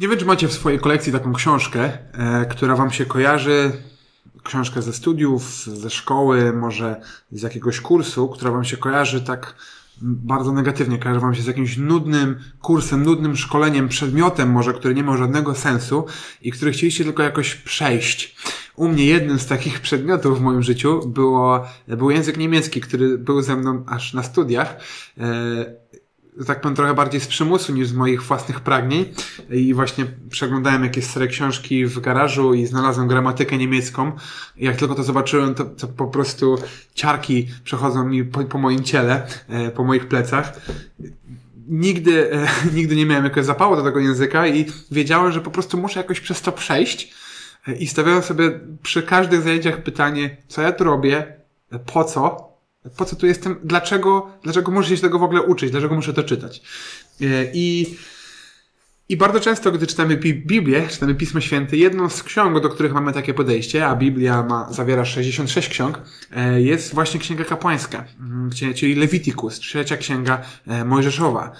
Nie wiem, czy macie w swojej kolekcji taką książkę, e, która wam się kojarzy, książkę ze studiów, ze szkoły, może z jakiegoś kursu, która wam się kojarzy tak bardzo negatywnie, kojarzy wam się z jakimś nudnym kursem, nudnym szkoleniem, przedmiotem może, który nie miał żadnego sensu i który chcieliście tylko jakoś przejść. U mnie jednym z takich przedmiotów w moim życiu było, był język niemiecki, który był ze mną aż na studiach. E, tak powiem, trochę bardziej z przymusu niż z moich własnych pragnień. I właśnie przeglądałem jakieś stare książki w garażu i znalazłem gramatykę niemiecką. Jak tylko to zobaczyłem, to, to po prostu ciarki przechodzą mi po, po moim ciele, e, po moich plecach. Nigdy, e, nigdy nie miałem jakiegoś zapału do tego języka i wiedziałem, że po prostu muszę jakoś przez to przejść. E, I stawiałem sobie przy każdych zajęciach pytanie, co ja tu robię, po co, po co tu jestem? Dlaczego, dlaczego muszę się tego w ogóle uczyć? Dlaczego muszę to czytać? E, I, i bardzo często, gdy czytamy Biblię, czytamy Pismo Święte, jedną z ksiąg, do których mamy takie podejście, a Biblia ma, zawiera 66 ksiąg, e, jest właśnie Księga Kapłańska, mm, czyli Leviticus, trzecia księga e, Mojżeszowa.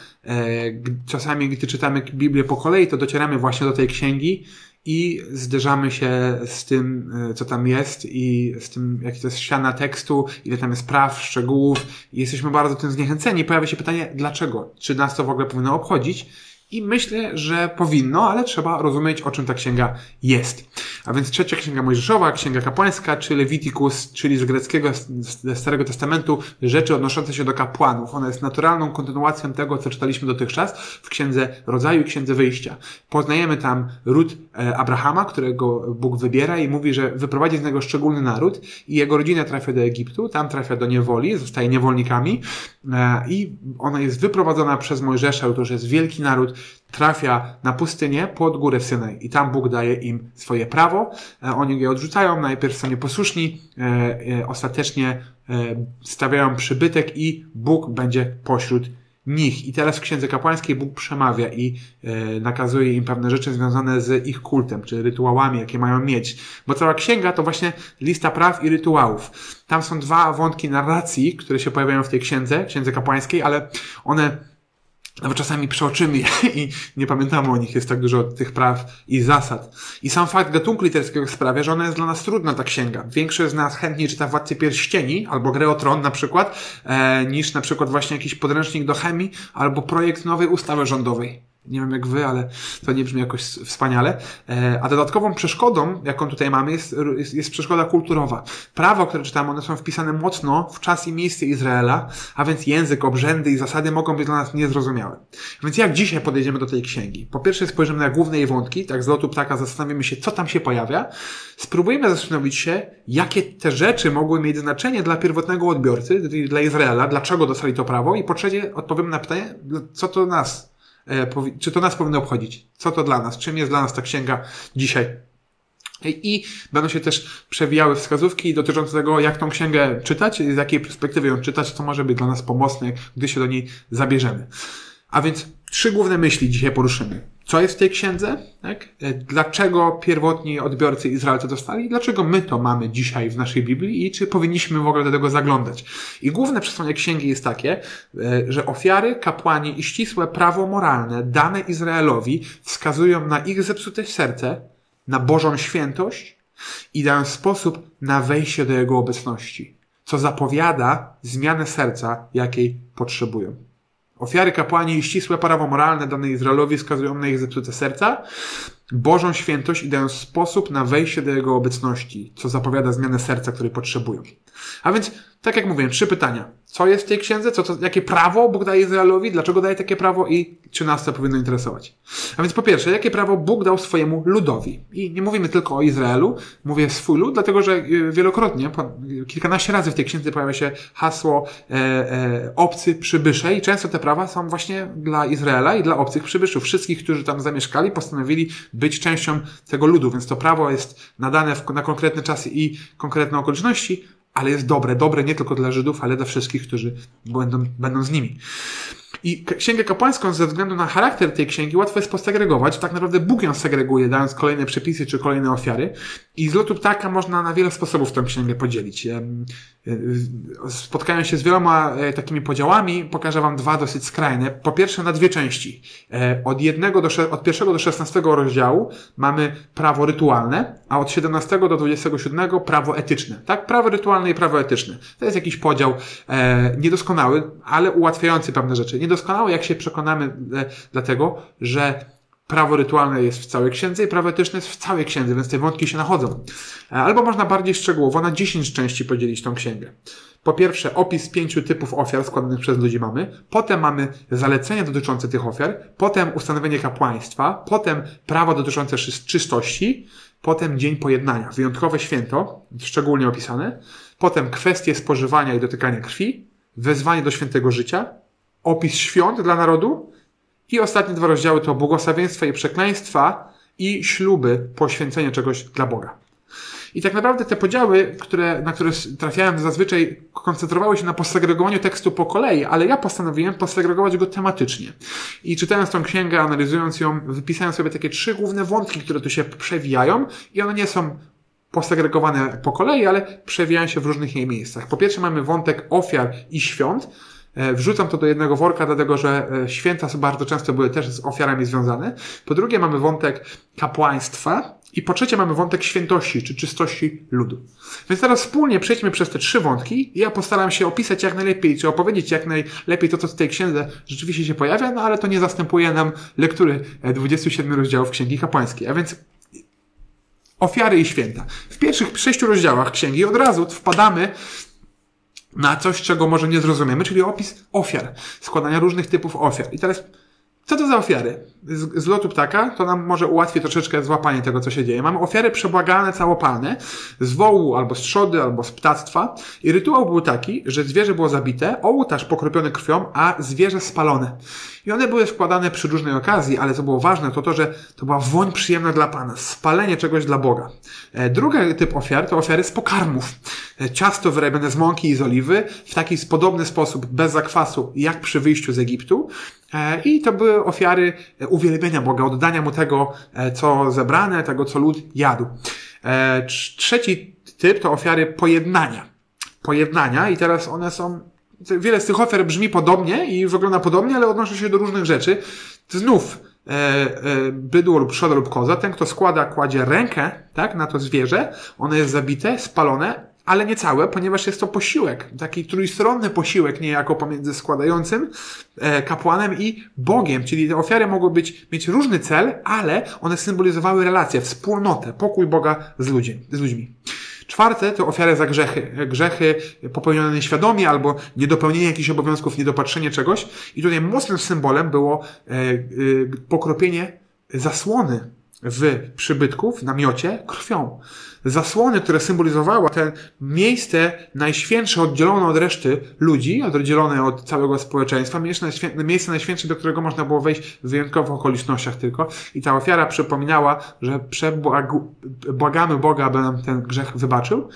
Czasami, gdy czytamy Biblię po kolei, to docieramy właśnie do tej księgi i zderzamy się z tym, e, co tam jest i z tym, jaki to jest ściana tekstu, ile tam jest praw, szczegółów i jesteśmy bardzo tym zniechęceni. Pojawia się pytanie, dlaczego? Czy nas to w ogóle powinno obchodzić? I myślę, że powinno, ale trzeba rozumieć, o czym ta księga jest. A więc trzecia księga Mojżeszowa, księga kapłańska, czy Leviticus, czyli z greckiego, ze Starego Testamentu, rzeczy odnoszące się do kapłanów. Ona jest naturalną kontynuacją tego, co czytaliśmy dotychczas w księdze rodzaju i księdze wyjścia. Poznajemy tam ród e, Abrahama, którego Bóg wybiera i mówi, że wyprowadzi z niego szczególny naród i jego rodzina trafia do Egiptu, tam trafia do niewoli, zostaje niewolnikami e, i ona jest wyprowadzona przez Mojżesza, to już jest wielki naród, trafia na pustynię pod górę Synaj i tam Bóg daje im swoje prawo. E, oni je odrzucają, najpierw są nieposłuszni, e, e, ostatecznie stawiają przybytek i Bóg będzie pośród nich. I teraz w Księdze Kapłańskiej Bóg przemawia i nakazuje im pewne rzeczy związane z ich kultem, czy rytuałami, jakie mają mieć. Bo cała księga to właśnie lista praw i rytuałów. Tam są dwa wątki narracji, które się pojawiają w tej księdze, Księdze Kapłańskiej, ale one nawet czasami przeoczymy i nie pamiętamy o nich, jest tak dużo tych praw i zasad. I sam fakt gatunku literackiego sprawia, że ona jest dla nas trudna, ta księga. Większość z nas chętniej czyta Władcy Pierścieni albo Grę o Tron na przykład, e, niż na przykład właśnie jakiś podręcznik do chemii albo projekt nowej ustawy rządowej. Nie wiem jak wy, ale to nie brzmi jakoś wspaniale. E, a dodatkową przeszkodą, jaką tutaj mamy, jest, jest, jest przeszkoda kulturowa. Prawa, które czytamy, one są wpisane mocno w czas i miejsce Izraela, a więc język, obrzędy i zasady mogą być dla nas niezrozumiałe. Więc jak dzisiaj podejdziemy do tej księgi? Po pierwsze spojrzymy na główne jej wątki, tak z lotu ptaka zastanowimy się, co tam się pojawia. Spróbujemy zastanowić się, jakie te rzeczy mogły mieć znaczenie dla pierwotnego odbiorcy, dla Izraela, dlaczego dostali to prawo i po trzecie odpowiemy na pytanie, co to nas czy to nas powinno obchodzić? Co to dla nas? Czym jest dla nas ta księga dzisiaj? I będą się też przewijały wskazówki dotyczące tego, jak tą księgę czytać, z jakiej perspektywy ją czytać, co może być dla nas pomocne, gdy się do niej zabierzemy. A więc trzy główne myśli dzisiaj poruszymy co jest w tej księdze, tak? E, dlaczego pierwotni odbiorcy Izraelcy dostali, dlaczego my to mamy dzisiaj w naszej Biblii i czy powinniśmy w ogóle do tego zaglądać. I główne przesłanie księgi jest takie, e, że ofiary, kapłani i ścisłe prawo moralne dane Izraelowi wskazują na ich zepsute serce, na Bożą świętość i dają sposób na wejście do Jego obecności, co zapowiada zmianę serca, jakiej potrzebują. Ofiary kapłani i ścisłe prawo moralne dane Izraelowi wskazują na ich zepsute serca, Bożą świętość i dają sposób na wejście do Jego obecności, co zapowiada zmianę serca, której potrzebują. A więc, tak jak mówiłem, trzy pytania. Co jest w tej księdze? Co to, jakie prawo Bóg daje Izraelowi? Dlaczego daje takie prawo? I czy nas to powinno interesować? A więc po pierwsze, jakie prawo Bóg dał swojemu ludowi? I nie mówimy tylko o Izraelu, mówię swój lud, dlatego że e, wielokrotnie, kilkanaście razy w tej księdze pojawia się hasło e, e, obcy przybysze i często te prawa są właśnie dla Izraela i dla obcych przybyszów. Wszystkich, którzy tam zamieszkali, postanowili być częścią tego ludu, więc to prawo jest nadane w, na konkretne czasy i konkretne okoliczności, ale jest dobre. Dobre nie tylko dla Żydów, ale dla wszystkich, którzy będą, będą z nimi. I księgę kapłańską ze względu na charakter tej księgi łatwo jest posegregować. Tak naprawdę Bóg ją segreguje, dając kolejne przepisy czy kolejne ofiary. I z lotu ptaka można na wiele sposobów tę księgę podzielić. spotkają się z wieloma e, takimi podziałami. Pokażę Wam dwa dosyć skrajne. Po pierwsze na dwie części. E, od, jednego do, od pierwszego do 16 rozdziału mamy prawo rytualne, a od 17 do 27 prawo etyczne. Tak? Prawo rytualne i prawo etyczne. To jest jakiś podział e, niedoskonały, ale ułatwiający pewne rzeczy. Niedoskonały, jak się przekonamy, dlatego, że prawo rytualne jest w całej księdze i prawo etyczne jest w całej księdze, więc te wątki się nachodzą. E, albo można bardziej szczegółowo na 10 części podzielić tą księgę. Po pierwsze, opis pięciu typów ofiar składanych przez ludzi mamy, potem mamy zalecenia dotyczące tych ofiar, potem ustanowienie kapłaństwa, potem prawo dotyczące czystości, potem dzień pojednania, wyjątkowe święto, szczególnie opisane, potem kwestie spożywania i dotykania krwi, wezwanie do świętego życia, opis świąt dla narodu, i ostatnie dwa rozdziały to błogosławieństwa i przekleństwa i śluby, poświęcenia czegoś dla Boga. I tak naprawdę te podziały, które, na które trafiałem zazwyczaj koncentrowały się na posegregowaniu tekstu po kolei, ale ja postanowiłem posegregować go tematycznie. I czytając tą księgę, analizując ją, wypisałem sobie takie trzy główne wątki, które tu się przewijają i one nie są posegregowane po kolei, ale przewijają się w różnych jej miejscach. Po pierwsze mamy wątek ofiar i świąt, wrzucam to do jednego worka, dlatego że e, święta bardzo często były też z ofiarami związane. Po drugie mamy wątek kapłaństwa i po trzecie mamy wątek świętości czy czystości ludu. Więc teraz wspólnie przejdźmy przez te trzy wątki i ja postaram się opisać jak najlepiej, czy opowiedzieć jak najlepiej to, co w tej księdze rzeczywiście się pojawia, no ale to nie zastępuje nam lektury 27 e, rozdziałów Księgi Kapłańskiej. A więc ofiary i święta. W pierwszych sześciu rozdziałach księgi od razu wpadamy na coś, czego może nie zrozumiemy, czyli opis ofiar, składania różnych typów ofiar. I teraz, co to za ofiary? Z, z lotu ptaka to nam może ułatwi troszeczkę złapanie tego, co się dzieje. Mamy ofiary przebłagane, całopalne, z wołu albo z trzody, albo z ptactwa. I rytuał był taki, że zwierzę było zabite, ołtarz pokropiony krwią, a zwierzę spalone. I one były składane przy różnej okazji, ale co było ważne, to to, że to była woń przyjemna dla Pana, spalenie czegoś dla Boga. E, drugi typ ofiar to ofiary z pokarmów. E, ciasto wyrabiane z mąki i z oliwy w taki podobny sposób, bez zakwasu, jak przy wyjściu z Egiptu. E, I to były ofiary uwielbienia Boga, oddania Mu tego, co zebrane, tego, co lud jadł. Trzeci typ to ofiary pojednania. Pojednania i teraz one są Wiele z tych ofiar brzmi podobnie i wygląda podobnie, ale odnosi się do różnych rzeczy. Znów e, e, bydło lub trzoda lub koza, ten kto składa, kładzie rękę tak, na to zwierzę, ono jest zabite, spalone, ale nie całe, ponieważ jest to posiłek, taki trójstronny posiłek niejako pomiędzy składającym, e, kapłanem i Bogiem, czyli te ofiary mogły być, mieć różny cel, ale one symbolizowały relację, wspólnotę, pokój Boga z, ludźmi, z ludźmi. Czwarte to ofiary za grzechy. Grzechy popełnione nieświadomie albo niedopełnienie jakichś obowiązków, niedopatrzenie czegoś. I tutaj mocnym symbolem było e, e, pokropienie zasłony w przybytku, w namiocie, krwią zasłony, które symbolizowały te miejsce najświętsze, oddzielone od reszty ludzi, oddzielone od całego społeczeństwa, miejsce, najświę miejsce najświętsze, do którego można było wejść w wyjątkowych okolicznościach tylko. I ta ofiara przypominała, że błagamy Boga, aby nam ten grzech wybaczył,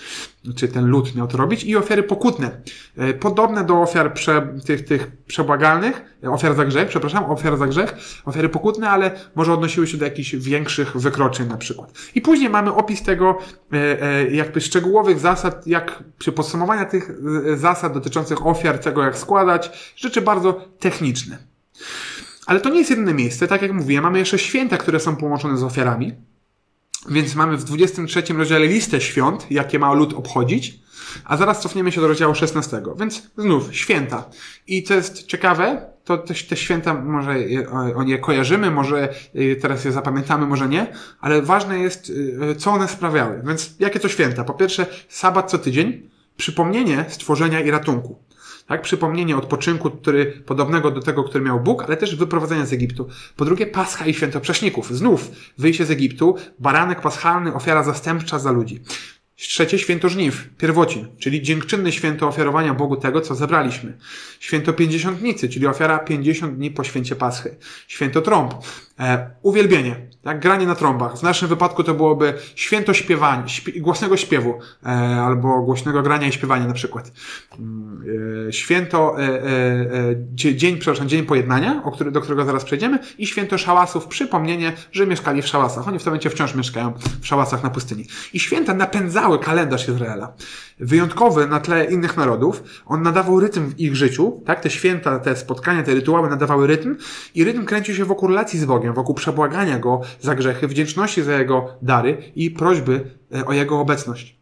czy ten lud miał to robić, i ofiary pokutne. E, podobne do ofiar prze, tych, tych przebłagalnych, ofiar za grzech, przepraszam, ofiar za grzech, ofiary pokutne, ale może odnosiły się do jakichś większych wykroczeń na przykład. I później mamy opis tego, E, e, jakby szczegółowych zasad, jak przy podsumowania tych e, zasad dotyczących ofiar, tego jak składać, rzeczy bardzo techniczne. Ale to nie jest jedyne miejsce, tak jak mówiłem, mamy jeszcze święta, które są połączone z ofiarami. Więc mamy w 23 rozdziale listę świąt, jakie ma lud obchodzić, a zaraz cofniemy się do rozdziału 16. Więc znów święta. I co jest ciekawe, to te, te święta może o nie kojarzymy, może y, teraz je zapamiętamy, może nie, ale ważne jest, y, co one sprawiały. Więc jakie to święta? Po pierwsze, sabat co tydzień, przypomnienie stworzenia i ratunku. Tak? Przypomnienie odpoczynku, który, podobnego do tego, który miał Bóg, ale też wyprowadzenia z Egiptu. Po drugie, Pascha i Święto Prześników. Znów wyjście z Egiptu, baranek paschalny, ofiara zastępcza za ludzi. Trzecie święto żniw, pierwocin, czyli dziękczynne święto ofiarowania Bogu tego, co zebraliśmy. Święto pięćdziesiątnicy, czyli ofiara pięćdziesiąt dni po święcie Paschy. Święto trąb, e, uwielbienie, tak, granie na trąbach. W naszym wypadku to byłoby święto śpiewania, śpi głośnego śpiewu, e, albo głośnego grania i śpiewania na przykład. Mm, e, święto, e, e, e dzień, przepraszam, dzień pojednania, o który, do którego zaraz przejdziemy, i święto szałasów, przypomnienie, że mieszkali w szałasach. Oni w tym momencie wciąż mieszkają w szałasach na pustyni. I święta napędzały kalendarz Izraela. Wyjątkowy na tle innych narodów. On nadawał rytm w ich życiu, tak? Te święta, te spotkania, te rytuały nadawały rytm i rytm kręcił się wokół relacji z Bogiem, wokół przebłagania Go za grzechy, wdzięczności za Jego dary i prośby e, o Jego obecność.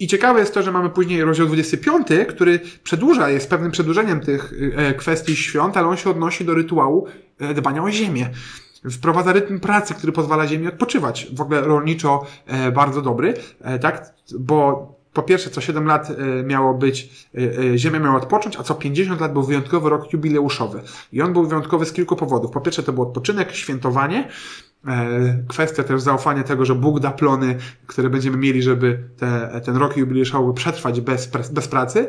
I ciekawe jest to, że mamy później rozdział 25, który przedłuża, jest pewnym przedłużeniem tych e, kwestii świąt, ale on się odnosi do rytuału e, dbania o ziemię. Wprowadza rytm pracy, który pozwala ziemi odpoczywać. W ogóle rolniczo bardzo dobry, tak? Bo po pierwsze, co 7 lat miało być, Ziemia miała odpocząć, a co 50 lat był wyjątkowy rok jubileuszowy. I on był wyjątkowy z kilku powodów. Po pierwsze, to był odpoczynek, świętowanie, E, kwestia też zaufania tego, że Bóg da plony, które będziemy mieli, żeby te, ten rok jubileuszowy przetrwać bez, bez pracy.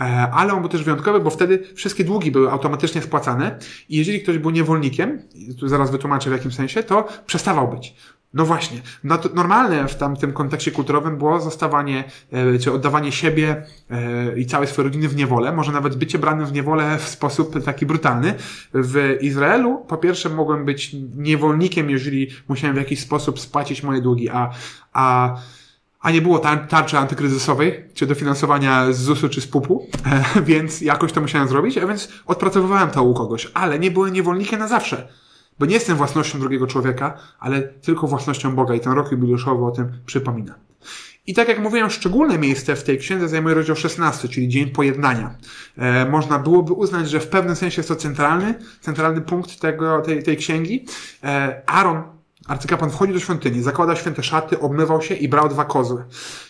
E, ale on był też wyjątkowy, bo wtedy wszystkie długi były automatycznie spłacane i jeżeli ktoś był niewolnikiem, tu zaraz wytłumaczę w jakim sensie, to przestawał być. No właśnie. No normalne w tamtym kontekście kulturowym było zostawanie, e, czy oddawanie siebie e, i całej swojej rodziny w niewolę, może nawet bycie branym w niewolę w sposób taki brutalny. W Izraelu po pierwsze mogłem być niewolnikiem, jeżeli musiałem w jakiś sposób spłacić moje długi, a, a a nie było tar tarczy antykryzysowej, czy dofinansowania z ZUS-u, czy z PUP-u, e, więc jakoś to musiałem zrobić, a więc odpracowywałem to u kogoś, ale nie byłem niewolnikiem na zawsze. Bo nie jestem własnością drugiego człowieka, ale tylko własnością Boga i ten rok jubileuszowy o tym przypomina. I tak jak mówiłem, szczególne miejsce w tej księdze zajmuje rozdział 16, czyli Dzień Pojednania. E, można byłoby uznać, że w pewnym sensie jest to centralny, centralny punkt tego, tej, tej księgi. E, Aaron, arcykapłan, wchodzi do świątyni, zakładał święte szaty, obmywał się i brał dwa kozły.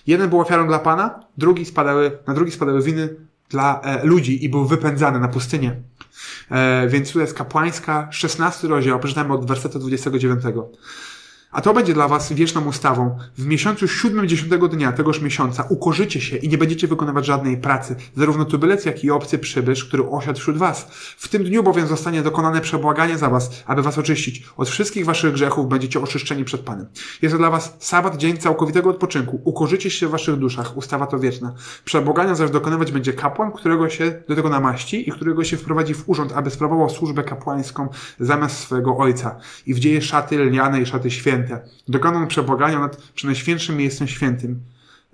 Jeden był ofiarą dla Pana, drugi spadały, na drugi spadały winy dla e, ludzi i był wypędzany na pustynię. E, więc tu jest kapłańska, 16 rozdział, przeczytamy od wersetu 29. A to będzie dla was wieczną ustawą. W miesiącu siódmym dziesiątego dnia tegoż miesiąca ukorzycie się i nie będziecie wykonywać żadnej pracy, zarówno tubylec, jak i obcy przybysz, który osiadł wśród was. W tym dniu bowiem zostanie dokonane przebłaganie za was, aby was oczyścić. Od wszystkich waszych grzechów będziecie oczyszczeni przed Panem. Jest to dla was sabat, dzień całkowitego odpoczynku. Ukorzycie się w waszych duszach. Ustawa to wieczna. Przebłagania zaś dokonywać będzie kapłan, którego się do tego namaści i którego się wprowadzi w urząd, aby sprawował służbę kapłańską zamiast swojego ojca. I wdzieje szaty lniane i szaty święte święte. Dokonał przebłagania nad przynajświętszym miejscem świętym,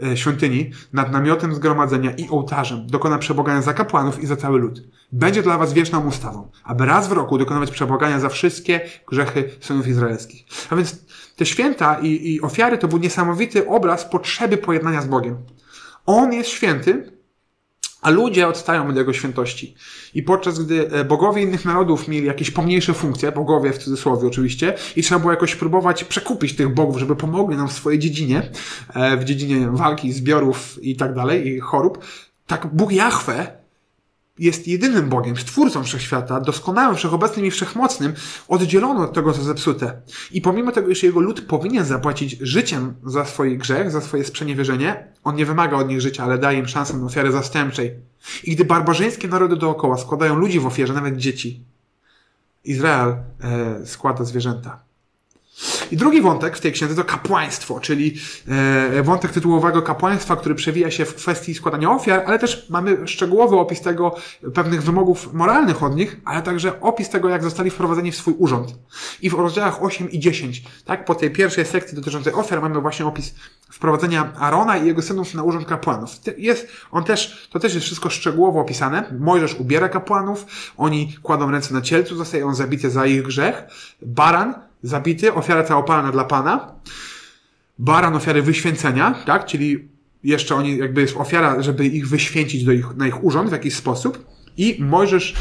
e, świątyni, nad namiotem zgromadzenia i ołtarzem. Dokona przebłagania za kapłanów i za cały lud. Będzie dla was wieczną ustawą, aby raz w roku dokonywać przebłagania za wszystkie grzechy synów izraelskich. A więc te święta i, i ofiary to był niesamowity obraz potrzeby pojednania z Bogiem. On jest święty, a ludzie odstają od jego świętości. I podczas gdy e, bogowie innych narodów mieli jakieś pomniejsze funkcje, bogowie w cudzysłowie oczywiście, i trzeba było jakoś próbować przekupić tych bogów, żeby pomogli nam w swojej dziedzinie, e, w dziedzinie walki, zbiorów i tak dalej, i chorób, tak Bóg Jahwe jest jedynym Bogiem, stwórcą wszechświata, doskonałym, wszechobecnym i wszechmocnym, oddzielono od tego, co zepsute. I pomimo tego, że jego lud powinien zapłacić życiem za swój grzech, za swoje sprzeniewierzenie, on nie wymaga od nich życia, ale daje im szansę na ofiarę zastępczej. I gdy barbarzyńskie narody dookoła składają ludzi w ofierze, nawet dzieci, Izrael e, składa zwierzęta. I drugi wątek w tej księdze to kapłaństwo, czyli e, wątek tytułowego kapłaństwa, który przewija się w kwestii składania ofiar, ale też mamy szczegółowy opis tego, pewnych wymogów moralnych od nich, ale także opis tego, jak zostali wprowadzeni w swój urząd. I w rozdziałach 8 i 10, tak, po tej pierwszej sekcji dotyczącej ofiar mamy właśnie opis wprowadzenia Arona i jego synów na urząd kapłanów. Jest, on też, to też jest wszystko szczegółowo opisane. Mojżesz ubiera kapłanów, oni kładą ręce na cielcu, zostaje on zabity za ich grzech. Baran zabity, ofiara całopalna dla Pana, baran ofiary wyświęcenia, tak, czyli jeszcze oni, jakby jest ofiara, żeby ich wyświęcić do ich, na ich urząd w jakiś sposób i Mojżesz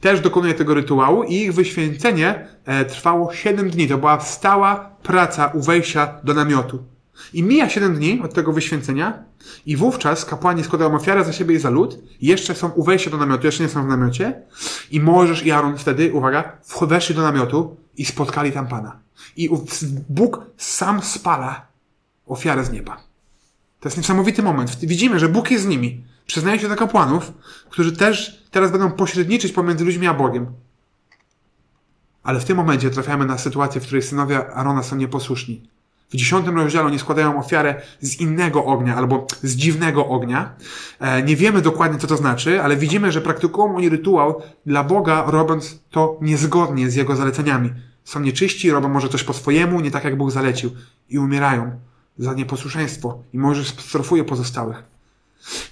też dokonuje tego rytuału i ich wyświęcenie e, trwało 7 dni. To była stała praca u wejścia do namiotu. I mija 7 dni od tego wyświęcenia i wówczas kapłani składają ofiarę za siebie i za lud. Jeszcze są u wejścia do namiotu, jeszcze nie są w namiocie. I Możesz i Aaron wtedy, uwaga, weszli do namiotu i spotkali tam Pana. I Bóg sam spala ofiarę z nieba. To jest niesamowity moment. Widzimy, że Bóg jest z nimi. Przyznaje się do kapłanów, którzy też teraz będą pośredniczyć pomiędzy ludźmi a Bogiem. Ale w tym momencie trafiamy na sytuację, w której synowie Arona są nieposłuszni. W dziesiątym rozdziale oni składają ofiarę z innego ognia albo z dziwnego ognia. E, nie wiemy dokładnie, co to znaczy, ale widzimy, że praktykują oni rytuał dla Boga, robiąc to niezgodnie z Jego zaleceniami. Są nieczyści, robią może coś po swojemu, nie tak jak Bóg zalecił i umierają za nieposłuszeństwo i może strofuje pozostałych.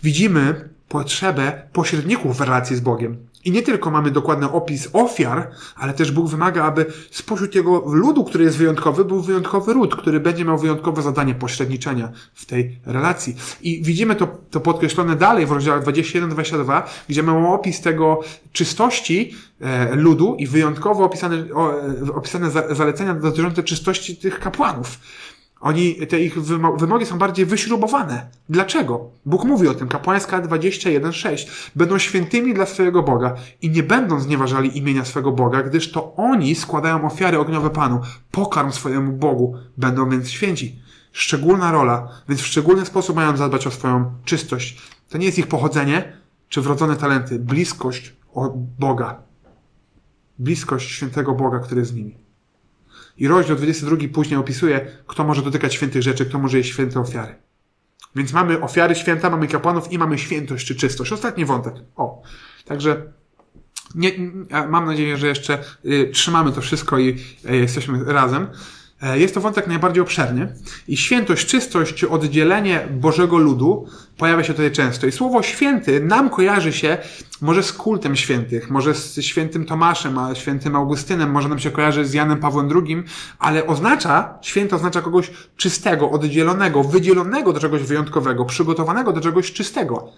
Widzimy potrzebę pośredników w relacji z Bogiem. I nie tylko mamy dokładny opis ofiar, ale też Bóg wymaga, aby spośród jego ludu, który jest wyjątkowy, był wyjątkowy ród, który będzie miał wyjątkowe zadanie pośredniczenia w tej relacji. I widzimy to, to podkreślone dalej w rozdziałach 21-22, gdzie mamy opis tego czystości e, ludu i wyjątkowo opisane, o, e, opisane za, zalecenia dotyczące czystości tych kapłanów. Oni, te ich wymogi są bardziej wyśrubowane. Dlaczego? Bóg mówi o tym, kapłańska 21.6. Będą świętymi dla swojego Boga i nie będą znieważali imienia swego Boga, gdyż to oni składają ofiary ogniowe Panu, pokarm swojemu Bogu, będą więc święci. Szczególna rola, więc w szczególny sposób mają zadbać o swoją czystość. To nie jest ich pochodzenie, czy wrodzone talenty, bliskość Boga. Bliskość świętego Boga, który jest z nimi. I rozdział 22 później opisuje, kto może dotykać świętych rzeczy, kto może jeść święte ofiary. Więc mamy ofiary święta, mamy kapłanów i mamy świętość czy czystość. Ostatni wątek. O. Także nie, mam nadzieję, że jeszcze y, trzymamy to wszystko i y, jesteśmy razem. E, jest to wątek najbardziej obszerny i świętość, czystość czy oddzielenie Bożego ludu pojawia się tutaj często. I słowo święty nam kojarzy się może z kultem świętych, może z świętym Tomaszem, a świętym Augustynem, może nam się kojarzy z Janem Pawłem II, ale oznacza, święto oznacza kogoś czystego, oddzielonego, wydzielonego do czegoś wyjątkowego, przygotowanego do czegoś czystego.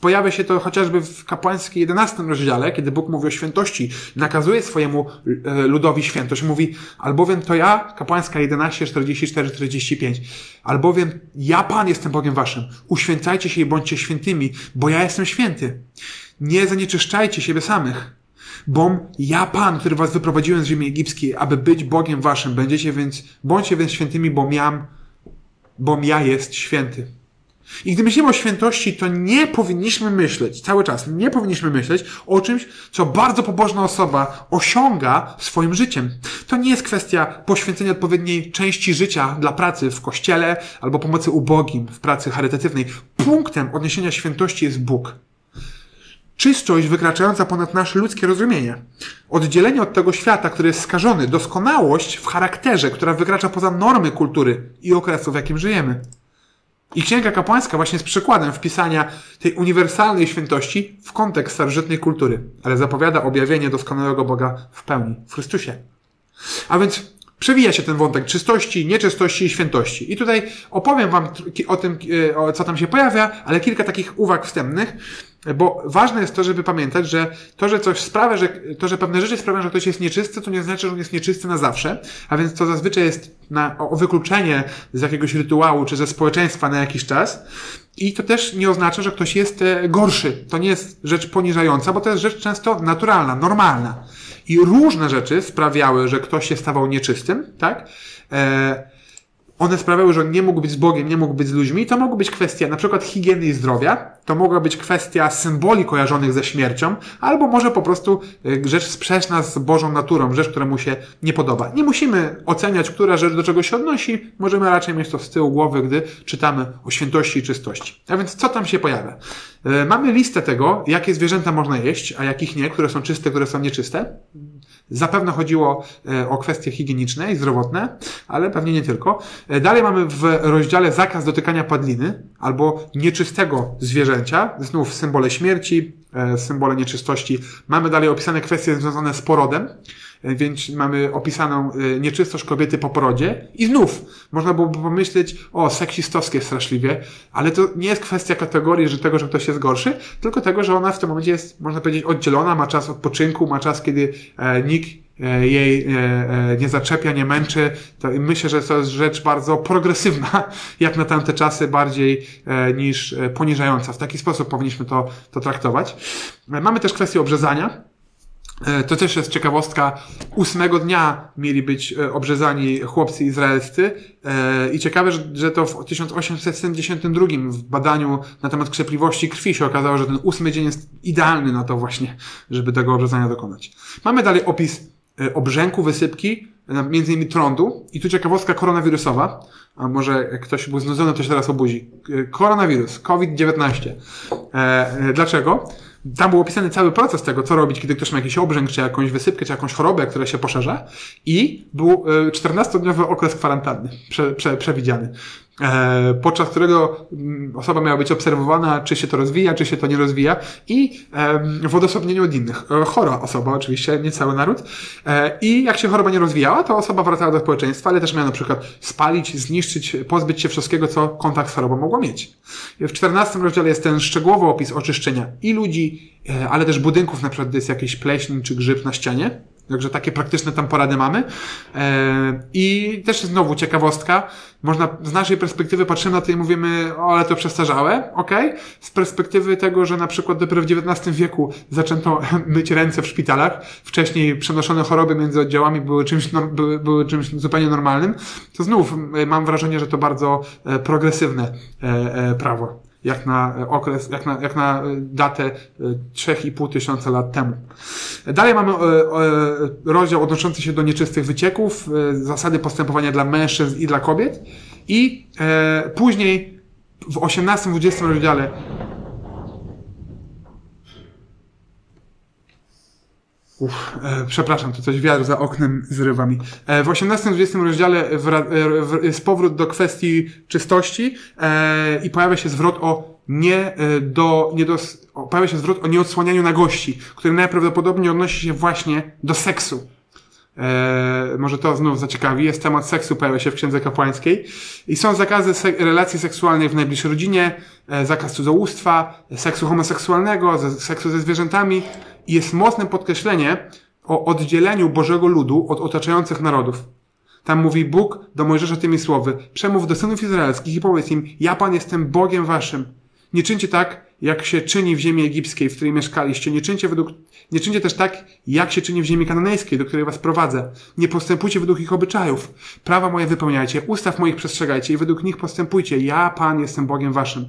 Pojawia się to chociażby w kapłańskiej 11 rozdziale, kiedy Bóg mówi o świętości, nakazuje swojemu e, ludowi świętość. Mówi, albowiem to ja, kapłańska 11, 44, 45, albowiem ja Pan jestem Bogiem waszym. Uświęcajcie się i bądźcie świętymi, bo ja jestem święty. Nie zanieczyszczajcie siebie samych. Bom ja Pan, który was wyprowadziłem z ziemi egipskiej, aby być Bogiem waszym. Będziecie więc, bądźcie więc świętymi, bom ja jest święty. I gdy myślimy o świętości, to nie powinniśmy myśleć, cały czas, nie powinniśmy myśleć o czymś, co bardzo pobożna osoba osiąga swoim życiem. To nie jest kwestia poświęcenia odpowiedniej części życia dla pracy w kościele albo pomocy ubogim w pracy charytatywnej. Punktem odniesienia świętości jest Bóg. Czystość wykraczająca ponad nasze ludzkie rozumienie. Oddzielenie od tego świata, który jest skażony. Doskonałość w charakterze, która wykracza poza normy kultury i okresu, w jakim żyjemy. I Księga Kapłańska właśnie jest przykładem wpisania tej uniwersalnej świętości w kontekst starożytnej kultury, ale zapowiada objawienie doskonałego Boga w pełni, w Chrystusie. A więc przewija się ten wątek czystości, nieczystości i świętości. I tutaj opowiem Wam o tym, e, co tam się pojawia, ale kilka takich uwag wstępnych, bo ważne jest to, żeby pamiętać, że to, że coś sprawia, że to, że pewne rzeczy sprawiają, że ktoś jest nieczysty, to nie znaczy, że on jest nieczysty na zawsze, a więc to zazwyczaj jest na, o wykluczenie z jakiegoś rytuału czy ze społeczeństwa na jakiś czas. I to też nie oznacza, że ktoś jest e, gorszy. To nie jest rzecz poniżająca, bo to jest rzecz często naturalna, normalna. I różne rzeczy sprawiały, że ktoś się stawał nieczystym, tak? E, one sprawiały, że on nie mógł być z Bogiem, nie mógł być z ludźmi. To mogła być kwestia na przykład higieny i zdrowia, to mogła być kwestia symboli kojarzonych ze śmiercią, albo może po prostu e, rzecz sprzeczna z Bożą naturą, rzecz, która mu się nie podoba. Nie musimy oceniać, która rzecz do czego się odnosi, możemy raczej mieć to z tyłu głowy, gdy czytamy o świętości i czystości. A więc co tam się pojawia? E, mamy listę tego, jakie zwierzęta można jeść, a jakich nie, które są czyste, które są nieczyste. Zapewne chodziło e, o kwestie higieniczne i zdrowotne, ale pewnie nie tylko. E, dalej mamy w rozdziale zakaz dotykania padliny albo nieczystego zwierzęcia, znów symbole śmierci, e, symbole nieczystości. Mamy dalej opisane kwestie związane z porodem, więc mamy opisaną nieczystość kobiety po porodzie i znów można byłoby pomyśleć, o, seksistowskie straszliwie, ale to nie jest kwestia kategorii, że tego, że ktoś jest gorszy, tylko tego, że ona w tym momencie jest, można powiedzieć, oddzielona, ma czas odpoczynku, ma czas, kiedy e, nikt e, jej e, e, nie zaczepia, nie męczy. To myślę, że to jest rzecz bardzo progresywna, jak na tamte czasy, bardziej e, niż e, poniżająca. W taki sposób powinniśmy to, to traktować. Mamy też kwestię obrzezania. E, to też jest ciekawostka. Ósmego dnia mieli być e, obrzezani chłopcy izraelscy e, i ciekawe, że to w 1872 w badaniu na temat krzepliwości krwi się okazało, że ten ósmy dzień jest idealny na to właśnie, żeby tego obrzezania dokonać. Mamy dalej opis obrzęku, wysypki, między innymi trądu i tu ciekawostka koronawirusowa, a może jak ktoś był znudzony, to się teraz obudzi. Koronawirus, COVID-19. Dlaczego? Tam był opisany cały proces tego, co robić, kiedy ktoś ma jakiś obrzęk, czy jakąś wysypkę, czy jakąś chorobę, która się poszerza i był 14-dniowy e, okres kwarantanny prze, prze, przewidziany. E, podczas którego mm, osoba miała być obserwowana, czy się to rozwija, czy się to nie rozwija i w odosobnieniu od innych. E, chora osoba oczywiście, nie cały naród. E, I jak się choroba nie rozwijała, to osoba wracała do społeczeństwa, ale też miała na przykład spalić, zniszczyć, pozbyć się wszystkiego, co kontakt z chorobą mogło mieć. W 14 rozdziale jest ten szczegółowy opis oczyszczenia i ludzi, ale też budynków, na przykład gdy jest jakiś pleśń czy grzyb na ścianie. Także takie praktyczne tam porady mamy. E, I też znowu ciekawostka. Można z naszej perspektywy patrzymy na to i mówimy, o, ale to przestarzałe, ok? Z perspektywy tego, że na przykład dopiero w XIX wieku zaczęto myć ręce w szpitalach, wcześniej przenoszone choroby między oddziałami były czymś, były, były czymś zupełnie normalnym, to znów e, mam wrażenie, że to bardzo e, progresywne prawo jak na okres, jak na, jak na datę 3,5 tysiąca lat temu. Dalej mamy e, e, rozdział odnoszący się do nieczystych wycieków, e, zasady postępowania dla mężczyzn i dla kobiet i później w 18-20 rozdziale Uf, e, przepraszam, to coś wiatr za oknem zrywa mi. E, w 18-20 rozdziale jest powrót do kwestii czystości e, i pojawia się zwrot o nie do, nie do, pojawia się zwrot o nieodsłanianiu nagości, który najprawdopodobniej odnosi się właśnie do seksu. E, może to znów zaciekawi. Jest temat seksu, pojawia się w księdze kapłańskiej. I są zakazy relacji seksualnej w najbliższej rodzinie, e, zakaz cudzołóstwa, seksu homoseksualnego, ze, seksu ze zwierzętami. Jest mocne podkreślenie o oddzieleniu Bożego ludu od otaczających narodów. Tam mówi Bóg do Mojżesza tymi słowy: Przemów do synów izraelskich i powiedz im: Ja Pan jestem Bogiem waszym. Nie czyńcie tak, jak się czyni w ziemi egipskiej, w której mieszkaliście. Nie czyńcie, według, nie czyńcie też tak, jak się czyni w ziemi kananejskiej, do której was prowadzę. Nie postępujcie według ich obyczajów. Prawa moje wypełniajcie, ustaw moich przestrzegajcie i według nich postępujcie. Ja, Pan, jestem Bogiem waszym.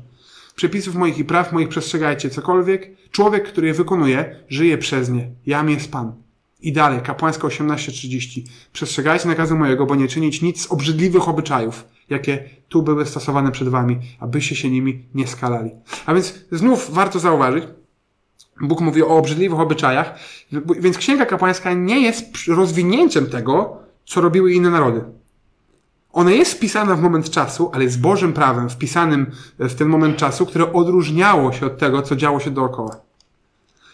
Przepisów moich i praw moich przestrzegajcie. Cokolwiek, człowiek, który je wykonuje, żyje przez nie. Jam jest Pan. I dalej, kapłańska 18.30. Przestrzegajcie nakazu mojego, bo nie czynić nic z obrzydliwych obyczajów jakie tu były stosowane przed wami, abyście się nimi nie skalali. A więc znów warto zauważyć, Bóg mówi o obrzydliwych obyczajach, więc Księga Kapłańska nie jest rozwinięciem tego, co robiły inne narody. Ona jest wpisana w moment czasu, ale jest Bożym prawem wpisanym w ten moment czasu, które odróżniało się od tego, co działo się dookoła.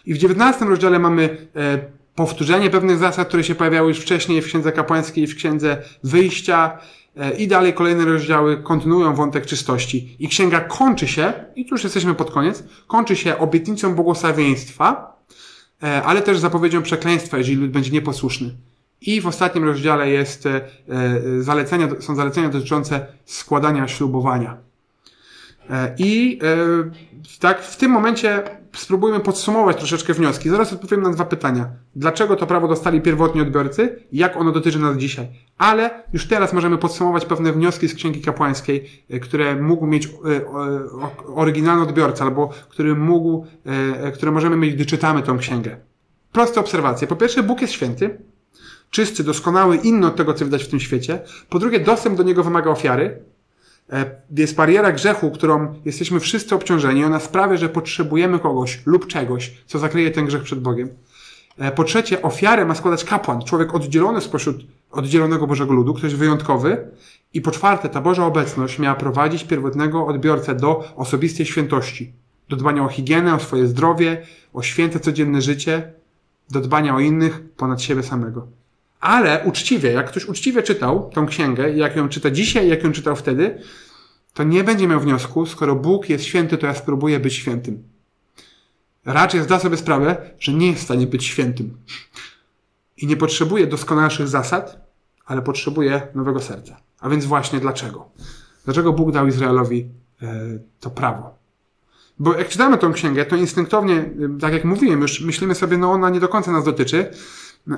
I w XIX rozdziale mamy e, powtórzenie pewnych zasad, które się pojawiały już wcześniej w Księdze Kapłańskiej, w Księdze Wyjścia, E, I dalej kolejne rozdziały kontynuują wątek czystości. I księga kończy się, i tu już jesteśmy pod koniec, kończy się obietnicą błogosławieństwa, e, ale też zapowiedzią przekleństwa, jeżeli lud będzie nieposłuszny. I w ostatnim rozdziale jest e, zalecenia, są zalecenia dotyczące składania ślubowania. I tak w tym momencie spróbujmy podsumować troszeczkę wnioski. Zaraz odpowiem na dwa pytania. Dlaczego to prawo dostali pierwotni odbiorcy jak ono dotyczy nas dzisiaj? Ale już teraz możemy podsumować pewne wnioski z Księgi Kapłańskiej, e, które mógł mieć e, oryginalny odbiorca, albo który mógł, e, które możemy mieć, gdy czytamy tą księgę. Proste obserwacje. Po pierwsze, Bóg jest święty, czysty, doskonały, inny od tego, co widać w tym świecie. Po drugie, dostęp do Niego wymaga ofiary. E, jest bariera grzechu, którą jesteśmy wszyscy obciążeni. Ona sprawia, że potrzebujemy kogoś lub czegoś, co zakryje ten grzech przed Bogiem. E, po trzecie, ofiarę ma składać kapłan, człowiek oddzielony spośród oddzielonego Bożego ludu, ktoś wyjątkowy. I po czwarte, ta Boża obecność miała prowadzić pierwotnego odbiorcę do osobistej świętości, do dbania o higienę, o swoje zdrowie, o święte codzienne życie, do dbania o innych ponad siebie samego. Ale uczciwie, jak ktoś uczciwie czytał tą księgę, jak ją czyta dzisiaj, jak ją czytał wtedy, to nie będzie miał wniosku, skoro Bóg jest święty, to ja spróbuję być świętym. Raczej zda sobie sprawę, że nie jest w stanie być świętym. I nie potrzebuje doskonalszych zasad, ale potrzebuje nowego serca. A więc właśnie dlaczego? Dlaczego Bóg dał Izraelowi e, to prawo? Bo jak czytamy tą księgę, to instynktownie, e, tak jak mówiłem, już myślimy sobie, no ona nie do końca nas dotyczy,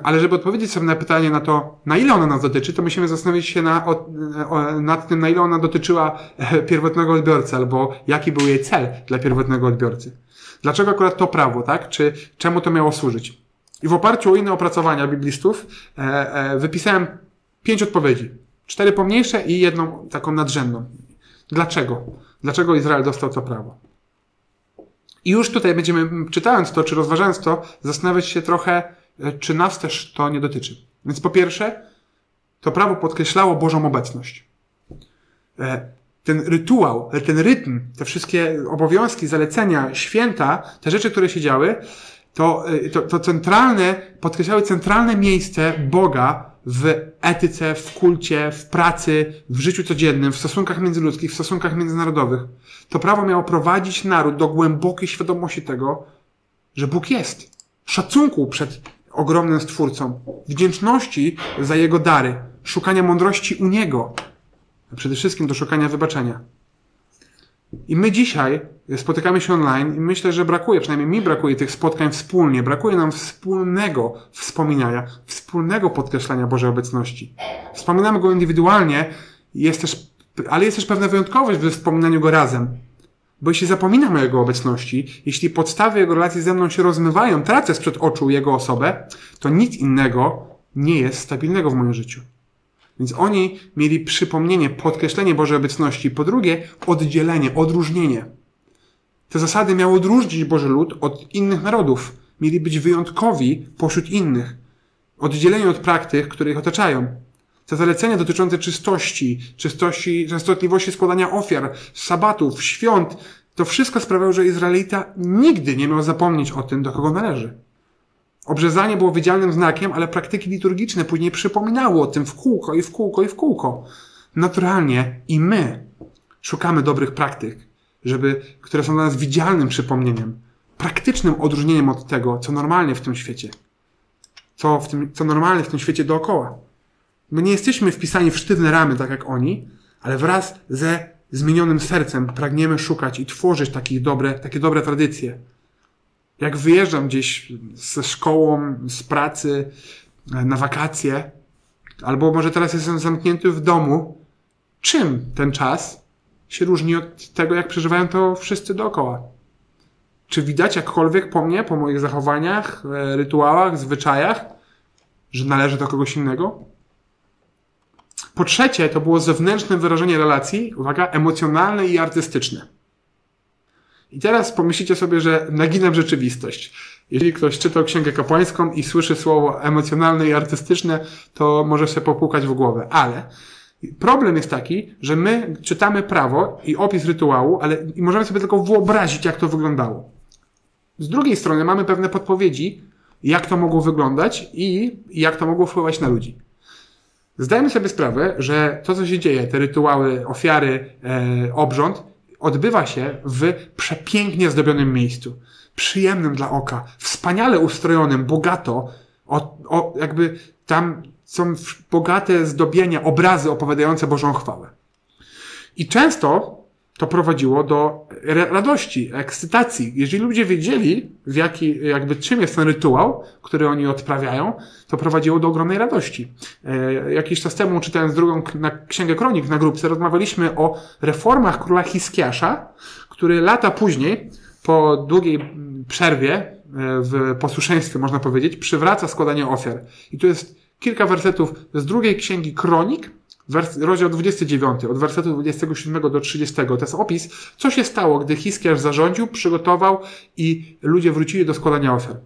ale żeby odpowiedzieć sobie na pytanie na to, na ile ona nas dotyczy, to musimy zastanowić się na, o, o, nad tym, na ile ona dotyczyła e, pierwotnego odbiorcy, albo jaki był jej cel dla pierwotnego odbiorcy. Dlaczego akurat to prawo, tak? Czy czemu to miało służyć? I w oparciu o inne opracowania biblistów e, e, wypisałem pięć odpowiedzi. Cztery pomniejsze i jedną taką nadrzędną. Dlaczego? Dlaczego Izrael dostał to prawo? I już tutaj będziemy, czytając to, czy rozważając to, zastanawiać się trochę, czy nas też to nie dotyczy. Więc po pierwsze, to prawo podkreślało Bożą obecność. E, ten rytuał, ten rytm, te wszystkie obowiązki, zalecenia, święta, te rzeczy, które się działy, to, to, to centralne, podkreślały centralne miejsce Boga w etyce, w kulcie, w pracy, w życiu codziennym, w stosunkach międzyludzkich, w stosunkach międzynarodowych. To prawo miało prowadzić naród do głębokiej świadomości tego, że Bóg jest. Szacunku przed ogromnym Stwórcą, wdzięczności za Jego dary, szukania mądrości u Niego, a przede wszystkim do szukania wybaczenia. I my dzisiaj spotykamy się online i myślę, że brakuje, przynajmniej mi brakuje tych spotkań wspólnie, brakuje nam wspólnego wspominania, wspólnego podkreślania Bożej obecności. Wspominamy Go indywidualnie, jest też, ale jest też pewna wyjątkowość we wspominaniu Go razem. Bo jeśli zapominam o Jego obecności, jeśli podstawy Jego relacji ze mną się rozmywają, tracę sprzed oczu Jego osobę, to nic innego nie jest stabilnego w moim życiu. Więc oni mieli przypomnienie, podkreślenie Bożej obecności. Po drugie, oddzielenie, odróżnienie. Te zasady miały odróżnić Boży lud od innych narodów. Mieli być wyjątkowi pośród innych. Oddzieleni od praktyk, które ich otaczają. Te zalecenia dotyczące czystości, czystości, częstotliwości składania ofiar, sabatów, świąt, to wszystko sprawiało, że Izraelita nigdy nie miał zapomnieć o tym, do kogo należy. Obrzezanie było widzialnym znakiem, ale praktyki liturgiczne później przypominały o tym w kółko i w kółko i w kółko. Naturalnie i my szukamy dobrych praktyk, żeby, które są dla nas widzialnym przypomnieniem, praktycznym odróżnieniem od tego, co normalnie w tym świecie, co, w tym, co normalnie w tym świecie dookoła. My nie jesteśmy wpisani w sztywne ramy, tak jak oni, ale wraz ze zmienionym sercem pragniemy szukać i tworzyć takie dobre, takie dobre tradycje, jak wyjeżdżam gdzieś ze szkołą, z pracy, e, na wakacje, albo może teraz jestem zamknięty w domu, czym ten czas się różni od tego, jak przeżywają to wszyscy dookoła? Czy widać jakkolwiek po mnie, po moich zachowaniach, e, rytuałach, zwyczajach, że należy do kogoś innego? Po trzecie, to było zewnętrzne wyrażenie relacji, uwaga, emocjonalne i artystyczne. I teraz pomyślicie sobie, że naginam rzeczywistość. Jeżeli ktoś czytał księgę kapłańską i słyszy słowo emocjonalne i artystyczne, to może się popukać w głowę. Ale problem jest taki, że my czytamy prawo i opis rytuału, ale możemy sobie tylko wyobrazić, jak to wyglądało. Z drugiej strony mamy pewne podpowiedzi, jak to mogło wyglądać i jak to mogło wpływać na ludzi. Zdajemy sobie sprawę, że to, co się dzieje, te rytuały, ofiary, e, obrząd, odbywa się w przepięknie zdobionym miejscu. Przyjemnym dla oka, wspaniale ustrojonym, bogato, o, o, jakby tam są bogate zdobienia, obrazy opowiadające Bożą chwałę. I często to prowadziło do radości, ekscytacji. Jeżeli ludzie wiedzieli, w jaki, jakby czym jest ten rytuał, który oni odprawiają, to prowadziło do ogromnej radości. E, jakiś czas temu, czytając drugą Księgę Kronik na grupce, rozmawialiśmy o reformach króla Hiskiasza, który lata później, po długiej przerwie e, w posłuszeństwie, można powiedzieć, przywraca składanie ofiar. I tu jest kilka wersetów z drugiej Księgi Kronik, rozdział 29, od wersetu 27 do 30. To jest opis, co się stało, gdy Hiskiarz zarządził, przygotował i ludzie wrócili do składania ofiar.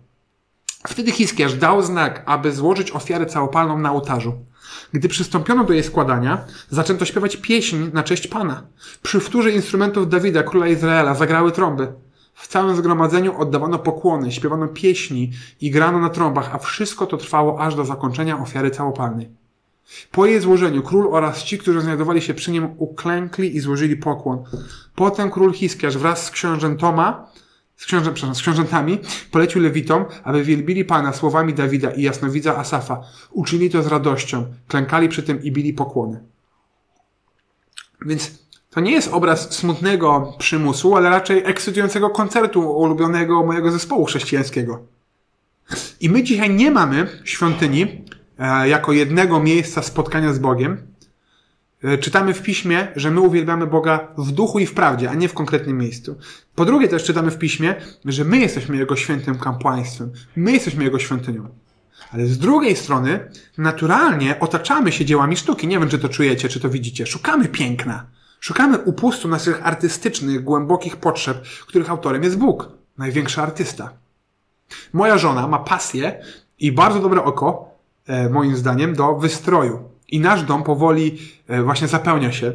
Wtedy Hiskiarz dał znak, aby złożyć ofiarę całopalną na ołtarzu. Gdy przystąpiono do jej składania, zaczęto śpiewać pieśń na cześć Pana. Przy wtórze instrumentów Dawida, króla Izraela, zagrały trąby. W całym zgromadzeniu oddawano pokłony, śpiewano pieśni i grano na trąbach, a wszystko to trwało aż do zakończenia ofiary całopalnej. Po jej złożeniu król oraz ci, którzy znajdowali się przy nim, uklękli i złożyli pokłon. Potem król Hiskiarz wraz z książętoma, z, książę, z książętami polecił lewitom, aby wielbili Pana słowami Dawida i jasnowidza Asafa. Uczynili to z radością, klękali przy tym i bili pokłony. Więc to nie jest obraz smutnego przymusu, ale raczej ekscytującego koncertu ulubionego mojego zespołu chrześcijańskiego. I my dzisiaj nie mamy świątyni, jako jednego miejsca spotkania z Bogiem, e, czytamy w piśmie, że my uwielbiamy Boga w duchu i w prawdzie, a nie w konkretnym miejscu. Po drugie też czytamy w piśmie, że my jesteśmy Jego świętym kapłaństwem. My jesteśmy Jego świątynią. Ale z drugiej strony, naturalnie otaczamy się dziełami sztuki. Nie wiem, czy to czujecie, czy to widzicie. Szukamy piękna. Szukamy upustu naszych artystycznych, głębokich potrzeb, których autorem jest Bóg. Największy artysta. Moja żona ma pasję i bardzo dobre oko E, moim zdaniem, do wystroju. I nasz dom powoli e, właśnie zapełnia się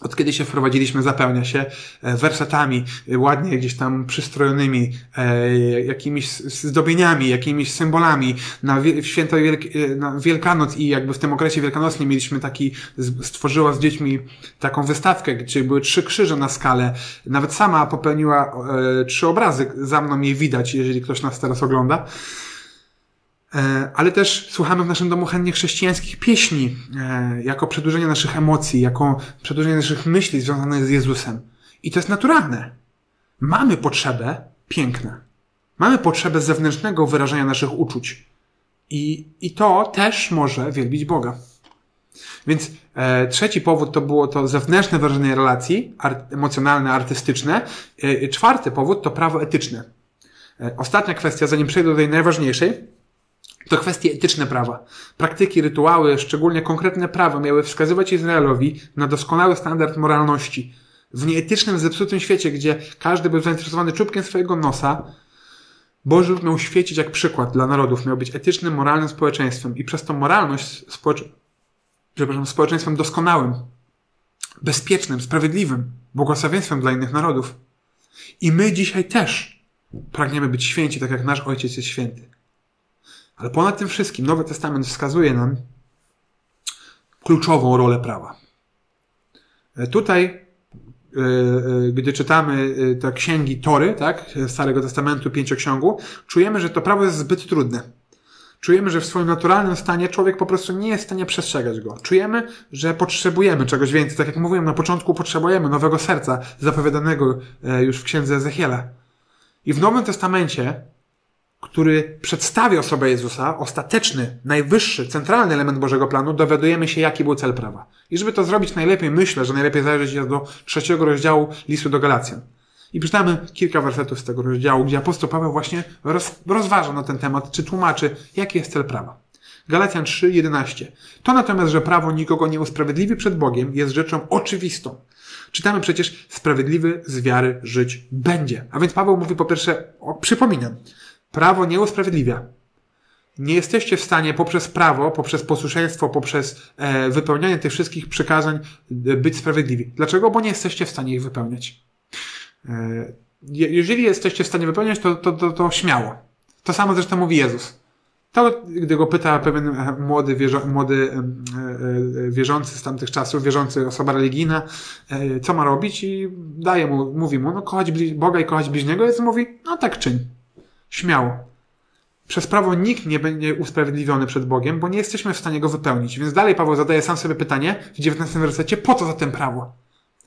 od kiedy się wprowadziliśmy, zapełnia się e, wersetami e, ładnie gdzieś tam przystrojonymi, e, jakimiś zdobieniami, jakimiś symbolami. Na święto Wielk na Wielkanoc i jakby w tym okresie wielkanocnym mieliśmy taki, stworzyła z dziećmi taką wystawkę, gdzie były trzy krzyże na skalę. Nawet sama popełniła e, trzy obrazy, za mną je widać, jeżeli ktoś nas teraz ogląda. E, ale też słuchamy w naszym domu chętnie chrześcijańskich pieśni, e, jako przedłużenie naszych emocji, jako przedłużenie naszych myśli związanych z Jezusem. I to jest naturalne. Mamy potrzebę piękna. Mamy potrzebę zewnętrznego wyrażania naszych uczuć. I, i to też może wielbić Boga. Więc e, trzeci powód to było to zewnętrzne wyrażenie relacji, art, emocjonalne, artystyczne. E, czwarty powód to prawo etyczne. E, ostatnia kwestia, zanim przejdę do tej najważniejszej, to kwestie etyczne prawa. Praktyki, rytuały, szczególnie konkretne prawa miały wskazywać Izraelowi na doskonały standard moralności. W nieetycznym, zepsutym świecie, gdzie każdy był zainteresowany czubkiem swojego nosa, Boży miał świecić jak przykład dla narodów, miał być etycznym, moralnym społeczeństwem i przez tą moralność społecze... przepraszam, społeczeństwem doskonałym, bezpiecznym, sprawiedliwym, błogosławieństwem dla innych narodów. I my dzisiaj też pragniemy być święci, tak jak nasz Ojciec jest święty. Ale ponad tym wszystkim Nowy Testament wskazuje nam kluczową rolę prawa. E, tutaj, e, e, gdy czytamy te księgi Tory, tak, Starego Testamentu, pięcioksiągu, czujemy, że to prawo jest zbyt trudne. Czujemy, że w swoim naturalnym stanie człowiek po prostu nie jest w stanie przestrzegać go. Czujemy, że potrzebujemy czegoś więcej. Tak jak mówiłem na początku, potrzebujemy nowego serca, zapowiadanego już w księdze Ezechiela. I w Nowym Testamencie który przedstawia osobę Jezusa, ostateczny, najwyższy, centralny element Bożego planu, dowiadujemy się, jaki był cel prawa. I żeby to zrobić najlepiej, myślę, że najlepiej zajrzeć jest do trzeciego rozdziału listu do Galacjan. I przeczytamy kilka wersetów z tego rozdziału, gdzie apostoł Paweł właśnie roz, rozważa na ten temat, czy tłumaczy, jaki jest cel prawa. Galacjan 3:11. To natomiast, że prawo nikogo nie usprawiedliwi przed Bogiem, jest rzeczą oczywistą. Czytamy przecież, sprawiedliwy z wiary żyć będzie. A więc Paweł mówi po pierwsze, o, przypominam, Prawo nie usprawiedliwia. Nie jesteście w stanie poprzez prawo, poprzez posłuszeństwo, poprzez e, wypełnianie tych wszystkich przykazań e, być sprawiedliwi. Dlaczego? Bo nie jesteście w stanie ich wypełniać. E, jeżeli jesteście w stanie wypełniać, to, to, to, to śmiało. To samo zresztą mówi Jezus. To, gdy go pyta pewien e, młody, wierzo, młody e, wierzący z tamtych czasów, wierzący osoba religijna, co ma robić i daje mu, mówi mu, no kochać Boga i kochać bliźniego, Jezus mówi, no tak czyń. Śmiało. Przez prawo nikt nie będzie usprawiedliwiony przed Bogiem, bo nie jesteśmy w stanie go wypełnić. Więc dalej Paweł zadaje sam sobie pytanie w 19 wersecie, po co zatem prawo?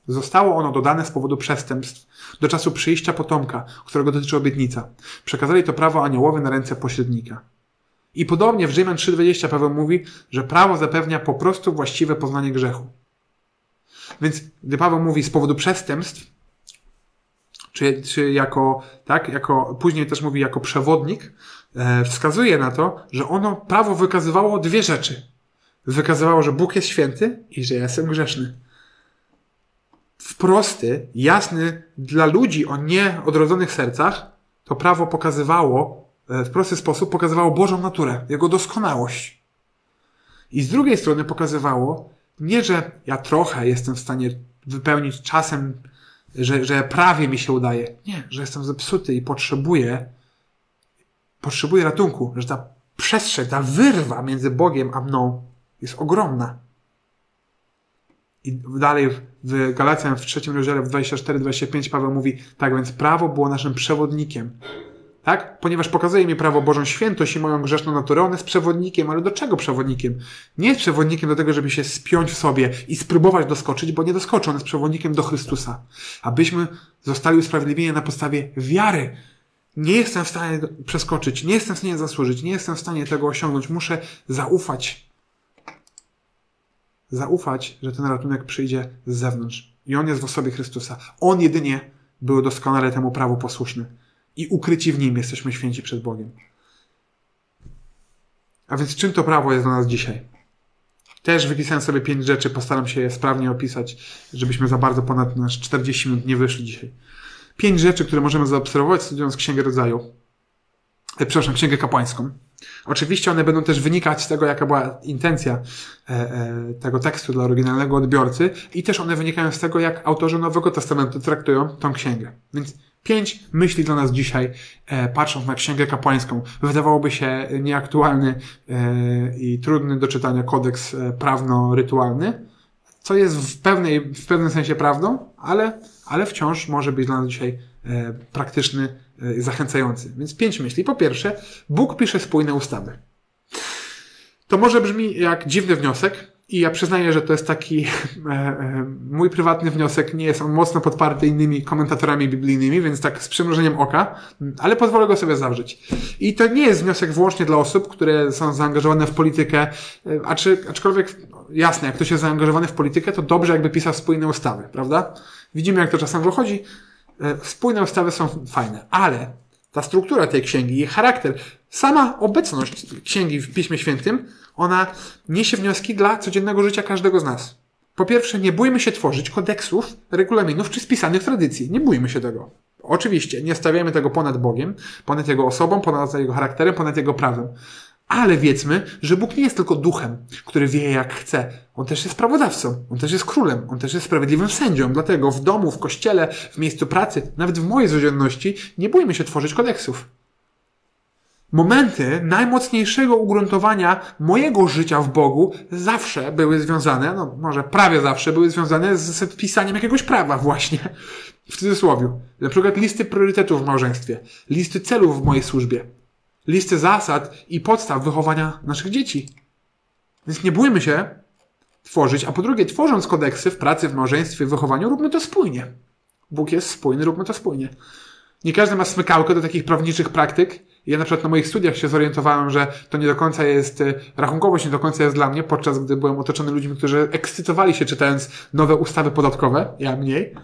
Zostało ono dodane z powodu przestępstw do czasu przyjścia potomka, którego dotyczy obietnica. Przekazali to prawo aniołowi na ręce pośrednika. I podobnie w Rzymian 3,20 Paweł mówi, że prawo zapewnia po prostu właściwe poznanie grzechu. Więc gdy Paweł mówi z powodu przestępstw, czy, czy jako, tak, jako, później też mówi jako przewodnik, e, wskazuje na to, że ono, prawo wykazywało dwie rzeczy. Wykazywało, że Bóg jest święty i że ja jestem grzeszny. W prosty, jasny dla ludzi o nieodrodzonych sercach, to prawo pokazywało, e, w prosty sposób pokazywało Bożą naturę, Jego doskonałość. I z drugiej strony pokazywało, nie, że ja trochę jestem w stanie wypełnić czasem że, że prawie mi się udaje. Nie, że jestem zepsuty i potrzebuję, potrzebuję ratunku, że ta przestrzeń, ta wyrwa między Bogiem a mną jest ogromna. I dalej w Galacjan w trzecim rozdziale w 24-25 Paweł mówi, tak więc prawo było naszym przewodnikiem tak? Ponieważ pokazuje mi prawo Bożą świętość i moją grzeszną naturę, on jest przewodnikiem, ale do czego przewodnikiem? Nie jest przewodnikiem do tego, żeby się spiąć w sobie i spróbować doskoczyć, bo nie doskoczy, on jest przewodnikiem do Chrystusa. Abyśmy zostali usprawiedliwieni na podstawie wiary. Nie jestem w stanie przeskoczyć, nie jestem w stanie zasłużyć, nie jestem w stanie tego osiągnąć. Muszę zaufać. Zaufać, że ten ratunek przyjdzie z zewnątrz. I on jest w osobie Chrystusa. On jedynie był doskonale temu prawu posłuszny i ukryci w nim jesteśmy święci przed Bogiem. A więc czym to prawo jest dla nas dzisiaj? Też wypisałem sobie pięć rzeczy, postaram się je sprawnie opisać, żebyśmy za bardzo ponad nasz 40 minut nie wyszli dzisiaj. Pięć rzeczy, które możemy zaobserwować studiując Księgę Rodzaju. E, przepraszam, Księgę Kapłańską. Oczywiście one będą też wynikać z tego, jaka była intencja e, e, tego tekstu dla oryginalnego odbiorcy i też one wynikają z tego, jak autorzy Nowego Testamentu traktują tą księgę. Więc pięć myśli dla nas dzisiaj, e, patrząc na księgę kapłańską. Wydawałoby się nieaktualny e, i trudny do czytania kodeks e, prawno-rytualny, co jest w, pewnej, w pewnym sensie prawdą, ale, ale wciąż może być dla nas dzisiaj e, praktyczny E, zachęcający. Więc pięć myśli. Po pierwsze, Bóg pisze spójne ustawy. To może brzmi jak dziwny wniosek, i ja przyznaję, że to jest taki e, e, mój prywatny wniosek. Nie jest on mocno podparty innymi komentatorami biblijnymi, więc tak z przymrużeniem oka, ale pozwolę go sobie zawrzeć. I to nie jest wniosek wyłącznie dla osób, które są zaangażowane w politykę, e, a czy, aczkolwiek jasne, jak ktoś jest zaangażowany w politykę, to dobrze jakby pisał spójne ustawy, prawda? Widzimy, jak to czasem wychodzi. Spójne ustawy są fajne, ale ta struktura tej księgi, jej charakter, sama obecność księgi w Piśmie Świętym, ona niesie wnioski dla codziennego życia każdego z nas. Po pierwsze, nie bójmy się tworzyć kodeksów, regulaminów czy spisanych tradycji. Nie bójmy się tego. Oczywiście, nie stawiamy tego ponad Bogiem, ponad Jego osobą, ponad Jego charakterem, ponad Jego prawem. Ale wiedzmy, że Bóg nie jest tylko duchem, który wie jak chce. On też jest prawodawcą, on też jest królem, on też jest sprawiedliwym sędzią. Dlatego w domu, w kościele, w miejscu pracy, nawet w mojej codzienności nie bójmy się tworzyć kodeksów. Momenty najmocniejszego ugruntowania mojego życia w Bogu zawsze były związane, no może prawie zawsze były związane z pisaniem jakiegoś prawa właśnie. W cudzysłowie. Na przykład listy priorytetów w małżeństwie, listy celów w mojej służbie, listy zasad i podstaw wychowania naszych dzieci. Więc nie bójmy się tworzyć, a po drugie, tworząc kodeksy w pracy, w małżeństwie, w wychowaniu, róbmy to spójnie. Bóg jest spójny, róbmy to spójnie. Nie każdy ma smykałkę do takich prawniczych praktyk. Ja na przykład na moich studiach się zorientowałem, że to nie do końca jest, e, rachunkowość nie do końca jest dla mnie, podczas gdy byłem otoczony ludźmi, którzy ekscytowali się czytając nowe ustawy podatkowe, ja mniej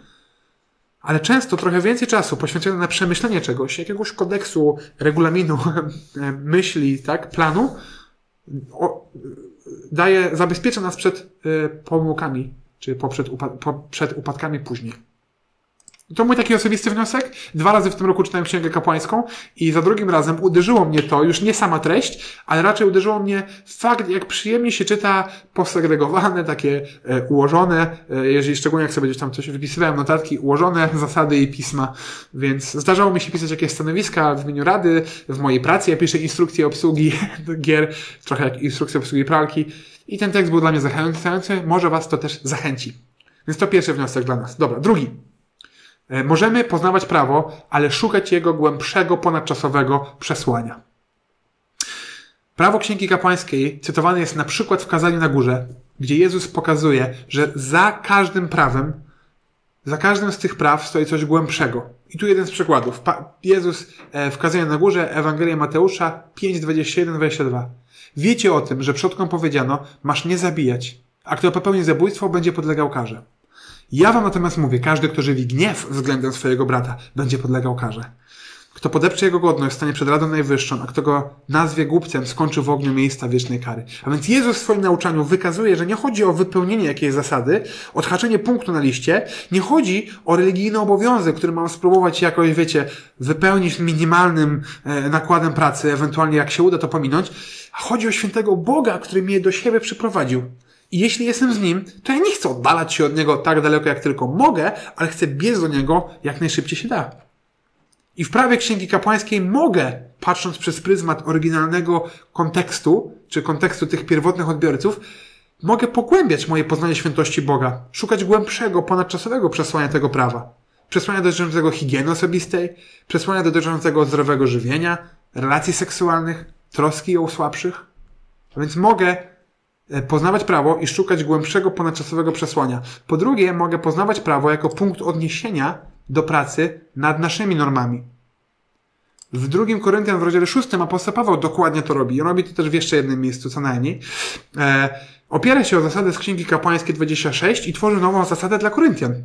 ale często trochę więcej czasu poświęcone na przemyślenie czegoś, jakiegoś kodeksu, regulaminu, myśli, tak, planu, daje, zabezpiecza nas przed y, pomyłkami, czy poprzed, po, przed upadkami później. To mój taki osobisty wniosek. Dwa razy w tym roku czytałem księgę kapłańską i za drugim razem uderzyło mnie to, już nie sama treść, ale raczej uderzyło mnie fakt, jak przyjemnie się czyta posegregowane, takie e, ułożone, e, jeżeli szczególnie jak sobie gdzieś tam coś wypisywałem, notatki, ułożone zasady i pisma. Więc zdarzało mi się pisać jakieś stanowiska w imieniu rady, w mojej pracy. Ja piszę instrukcje obsługi gier, trochę jak instrukcje obsługi pralki. I ten tekst był dla mnie zachęcający. Może Was to też zachęci. Więc to pierwszy wniosek dla nas. Dobra, drugi. E, możemy poznawać prawo, ale szukać jego głębszego, ponadczasowego przesłania. Prawo Księgi Kapłańskiej cytowane jest na przykład w kazaniu na górze, gdzie Jezus pokazuje, że za każdym prawem, za każdym z tych praw stoi coś głębszego. I tu jeden z przykładów. Jezus e, w kazaniu na górze, Ewangelia Mateusza 5, 21, 22. Wiecie o tym, że przodkom powiedziano, masz nie zabijać, a kto popełni zabójstwo, będzie podlegał karze. Ja wam natomiast mówię, każdy, kto żywi gniew względem swojego brata, będzie podlegał karze. Kto podepcze jego godność, stanie przed Radą Najwyższą, a kto go nazwie głupcem, skończy w ogniu miejsca wiecznej kary. A więc Jezus w swoim nauczaniu wykazuje, że nie chodzi o wypełnienie jakiejś zasady, odhaczenie punktu na liście, nie chodzi o religijny obowiązek, który mam spróbować jakoś, wiecie, wypełnić minimalnym e, nakładem pracy, ewentualnie jak się uda to pominąć, a chodzi o świętego Boga, który mnie do siebie przyprowadził. I jeśli jestem z nim, to ja nie chcę oddalać się od niego tak daleko, jak tylko mogę, ale chcę biec do niego jak najszybciej się da. I w prawie Księgi Kapłańskiej mogę, patrząc przez pryzmat oryginalnego kontekstu, czy kontekstu tych pierwotnych odbiorców, mogę pogłębiać moje poznanie świętości Boga, szukać głębszego, ponadczasowego przesłania tego prawa. Przesłania dotyczącego higieny osobistej, przesłania dotyczącego zdrowego żywienia, relacji seksualnych, troski o słabszych. A więc mogę poznawać prawo i szukać głębszego, ponadczasowego przesłania. Po drugie, mogę poznawać prawo jako punkt odniesienia do pracy nad naszymi normami. W drugim Koryntian w rozdziale 6 apostoł Paweł dokładnie to robi. I robi to też w jeszcze jednym miejscu, co najmniej. E, opiera się o zasadę z Księgi Kapłańskiej 26 i tworzy nową zasadę dla Koryntian.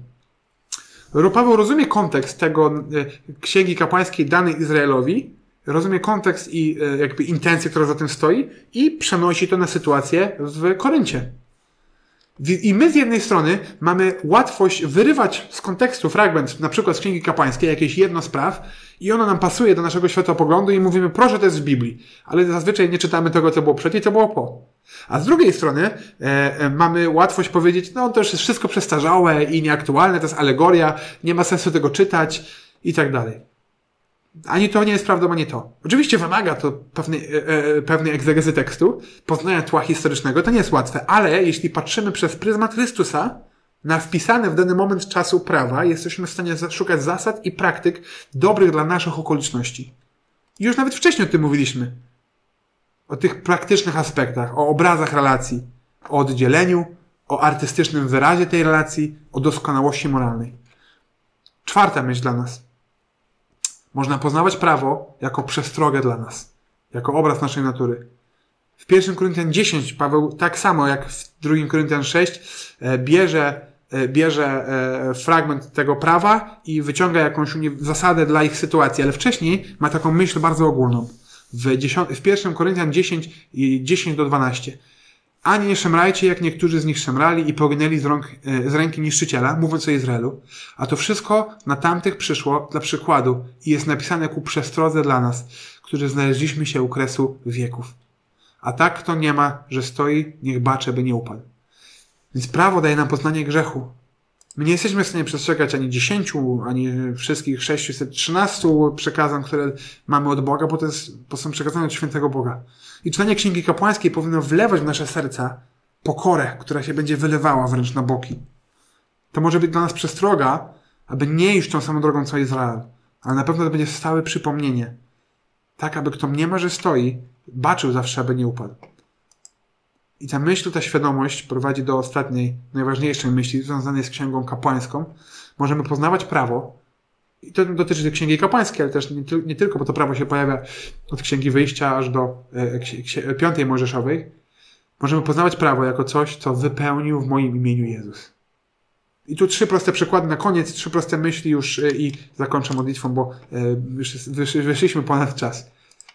Paweł rozumie kontekst tego e, Księgi Kapłańskiej danej Izraelowi rozumie kontekst i e, jakby intencję, która za tym stoi i przenosi to na sytuację w Koryncie. I my z jednej strony mamy łatwość wyrywać z kontekstu fragment, na przykład z Księgi Kapłańskiej, jakieś jedno spraw i ono nam pasuje do naszego światopoglądu i mówimy, proszę, to jest w Biblii. Ale zazwyczaj nie czytamy tego, co było przed i co było po. A z drugiej strony e, e, mamy łatwość powiedzieć, no to już jest wszystko przestarzałe i nieaktualne, to jest alegoria, nie ma sensu tego czytać i tak dalej. Ani to nie jest prawdą, ani to. Oczywiście wymaga to pewnej, e, e, pewnej egzegezy tekstu, poznania tła historycznego, to nie jest łatwe, ale jeśli patrzymy przez pryzmat Chrystusa na wpisane w dany moment czasu prawa, jesteśmy w stanie szukać zasad i praktyk dobrych dla naszych okoliczności. Już nawet wcześniej o tym mówiliśmy. O tych praktycznych aspektach, o obrazach relacji, o oddzieleniu, o artystycznym wyrazie tej relacji, o doskonałości moralnej. Czwarta myśl dla nas. Można poznawać prawo jako przestrogę dla nas, jako obraz naszej natury. W 1 Koryntian 10 Paweł tak samo jak w 2 Koryntian 6 e, bierze, e, bierze e, fragment tego prawa i wyciąga jakąś zasadę dla ich sytuacji, ale wcześniej ma taką myśl bardzo ogólną. W, 10, w 1 Koryntian 10, 10 do 12. Ani nie szemrajcie, jak niektórzy z nich szemrali i poginęli z, rąk, e, z ręki niszczyciela, mówiąc o Izraelu. A to wszystko na tamtych przyszło dla przykładu i jest napisane ku przestrodze dla nas, którzy znaleźliśmy się u kresu wieków. A tak kto nie ma, że stoi, niech bacze, by nie upadł. Więc prawo daje nam poznanie grzechu. My nie jesteśmy w stanie przestrzegać ani dziesięciu, ani wszystkich 613 przekazań, które mamy od Boga, bo to, jest, bo są przekazane od świętego Boga. I czytanie Księgi Kapłańskiej powinno wlewać w nasze serca pokorę, która się będzie wylewała wręcz na boki. To może być dla nas przestroga, aby nie iść tą samą drogą co Izrael, ale na pewno to będzie stałe przypomnienie. Tak, aby kto nie ma, że stoi, baczył zawsze, aby nie upadł. I ta myśl, ta świadomość prowadzi do ostatniej, najważniejszej myśli związanej z księgą kapłańską. Możemy poznawać prawo, i to dotyczy księgi kapłańskiej, ale też nie, nie, tylko, bo to prawo się pojawia od księgi wyjścia aż do e, piątej Mojżeszowej. Możemy poznawać prawo jako coś, co wypełnił w moim imieniu Jezus. I tu trzy proste przykłady na koniec, trzy proste myśli już e, i zakończę modlitwą, bo e, wyszliśmy ponad czas.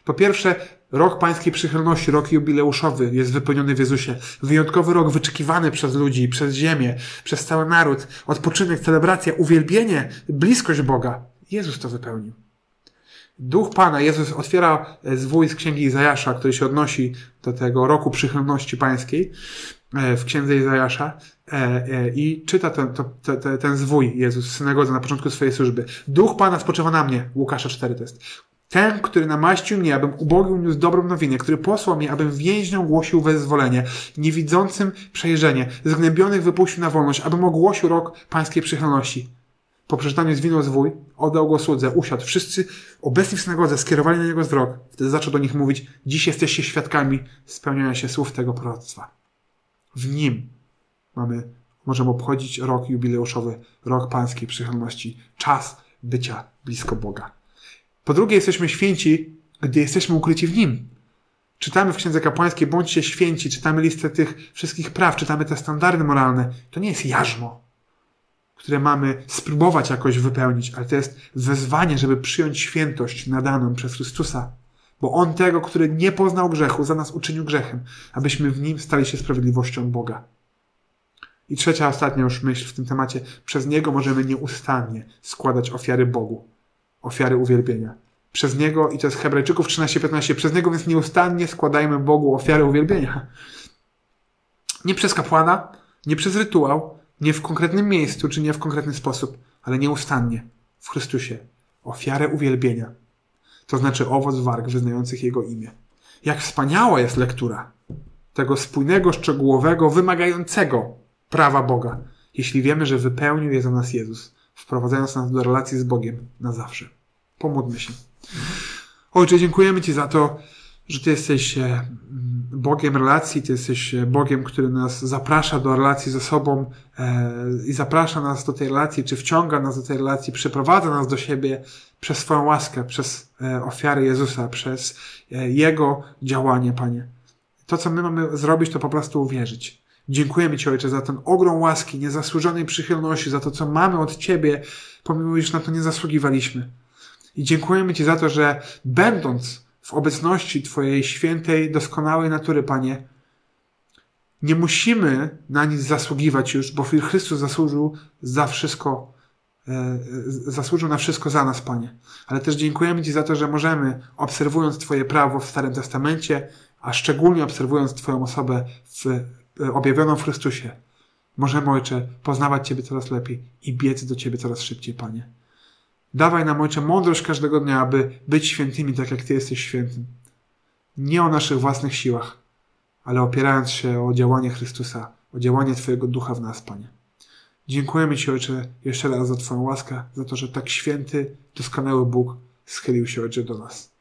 Po pierwsze, rok pańskiej przychylności, rok jubileuszowy jest wypełniony w Jezusie. Wyjątkowy rok wyczekiwany przez ludzi, przez ziemię, przez cały naród. Odpoczynek, celebracja, uwielbienie, bliskość Boga. Jezus to wypełnił. Duch Pana, Jezus otwiera zwój z księgi Izajasza, który się odnosi do tego roku przychylności pańskiej e, w księdze Izajasza e, e, i czyta ten, to, ten, ten zwój Jezus synagodze na początku swojej służby. Duch Pana spoczywa na mnie, Łukasza 4 to jest. Ten, który namaścił mnie, abym ubogim niósł dobrą nowinę, który posłał mnie, abym więźniom głosił wezwolenie, niewidzącym przejrzenie, zgnębionych wypuścił na wolność, abym ogłosił rok pańskiej przychylności. Po przeczytaniu zwinął zwój, oddał go słudze, usiadł. Wszyscy obecni w synagodze skierowali na niego wzrok. Wtedy zaczął do nich mówić, dziś jesteście świadkami spełniania się słów tego proroctwa. W nim mamy, możemy obchodzić rok jubileuszowy, rok pańskiej przychylności, czas bycia blisko Boga. Po drugie, jesteśmy święci, gdy jesteśmy ukryci w Nim. Czytamy w Księdze Kapłańskiej, bądźcie święci, czytamy listę tych wszystkich praw, czytamy te standardy moralne. To nie jest jarzmo, które mamy spróbować jakoś wypełnić, ale to jest wezwanie, żeby przyjąć świętość nadaną przez Chrystusa. Bo On tego, który nie poznał grzechu, za nas uczynił grzechem, abyśmy w Nim stali się sprawiedliwością Boga. I trzecia, ostatnia już myśl w tym temacie. Przez Niego możemy nieustannie składać ofiary Bogu ofiary uwielbienia. Przez Niego, i to jest Hebrajczyków 13-15, przez Niego więc nieustannie składajmy Bogu ofiary uwielbienia. Nie przez kapłana, nie przez rytuał, nie w konkretnym miejscu, czy nie w konkretny sposób, ale nieustannie w Chrystusie. Ofiarę uwielbienia. To znaczy owoc warg wyznających Jego imię. Jak wspaniała jest lektura tego spójnego, szczegółowego, wymagającego prawa Boga, jeśli wiemy, że wypełnił je za nas Jezus wprowadzając nas do relacji z Bogiem na zawsze. Pomódlmy się. Ojcze, dziękujemy Ci za to, że Ty jesteś e, Bogiem relacji, Ty jesteś e, Bogiem, który nas zaprasza do relacji ze sobą e, i zaprasza nas do tej relacji, czy wciąga nas do tej relacji, przyprowadza nas do siebie przez swoją łaskę, przez ofiary Jezusa, przez Jego działanie, Panie. To, co my mamy zrobić, to po prostu uwierzyć. Dziękujemy Ci, Ojcze, za ten ogrom łaski, niezasłużonej przychylności, za to, co mamy od Ciebie, pomimo iż na to nie zasługiwaliśmy. I dziękujemy Ci za to, że będąc w obecności Twojej świętej, doskonałej natury, Panie, Nie musimy na nic zasługiwać już, bo Chrystus zasłużył za wszystko, e, zasłużył na wszystko za nas, Panie. Ale też dziękujemy Ci za to, że możemy, obserwując Twoje prawo w Starym Testamencie, a szczególnie obserwując Twoją osobę w, e, objawioną w Chrystusie, możemy, Ojcze, poznawać Ciebie coraz lepiej i biec do Ciebie coraz szybciej, Panie. Dawaj nam, Ojcze, mądrość każdego dnia, aby być świętymi tak, jak Ty jesteś świętym. Nie o naszych własnych siłach, ale opierając się o działanie Chrystusa, o działanie Twojego Ducha w nas, Panie. Dziękujemy Ci, Ojcze, jeszcze raz za Twoją łaskę, za to, że tak święty, doskonały Bóg schylił się, Ojcze, do nas.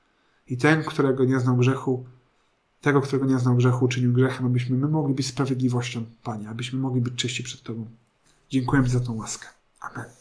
I ten, którego nie znał grzechu, tego, którego nie znał grzechu, uczynił grechem, abyśmy my mogli być sprawiedliwością, Panie, abyśmy mogli być czyści przed Tobą. Dziękujemy za tą łaskę. Amen.